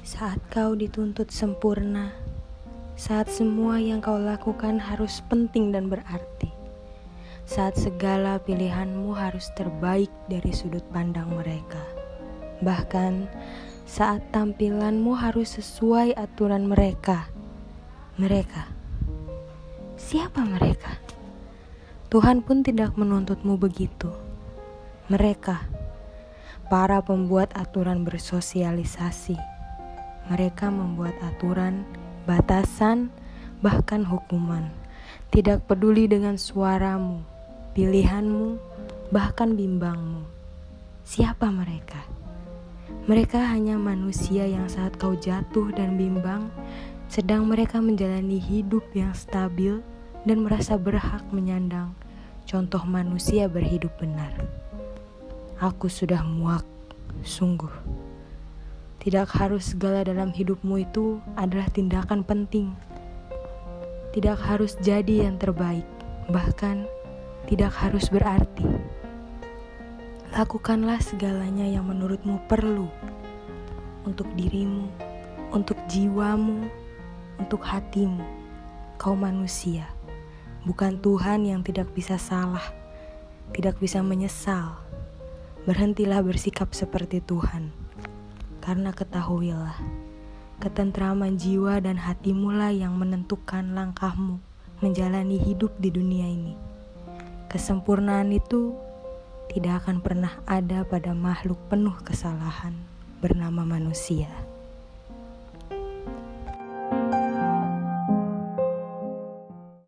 Saat kau dituntut sempurna, saat semua yang kau lakukan harus penting dan berarti, saat segala pilihanmu harus terbaik dari sudut pandang mereka, bahkan saat tampilanmu harus sesuai aturan mereka. Mereka, siapa mereka? Tuhan pun tidak menuntutmu begitu. Mereka, para pembuat aturan bersosialisasi mereka membuat aturan, batasan, bahkan hukuman. Tidak peduli dengan suaramu, pilihanmu, bahkan bimbangmu. Siapa mereka? Mereka hanya manusia yang saat kau jatuh dan bimbang, sedang mereka menjalani hidup yang stabil dan merasa berhak menyandang contoh manusia berhidup benar. Aku sudah muak, sungguh. Tidak harus segala dalam hidupmu itu adalah tindakan penting. Tidak harus jadi yang terbaik, bahkan tidak harus berarti. Lakukanlah segalanya yang menurutmu perlu untuk dirimu, untuk jiwamu, untuk hatimu. Kau manusia, bukan Tuhan yang tidak bisa salah, tidak bisa menyesal. Berhentilah bersikap seperti Tuhan karena ketahuilah, ketentraman jiwa dan hatimu lah yang menentukan langkahmu menjalani hidup di dunia ini. Kesempurnaan itu tidak akan pernah ada pada makhluk penuh kesalahan bernama manusia.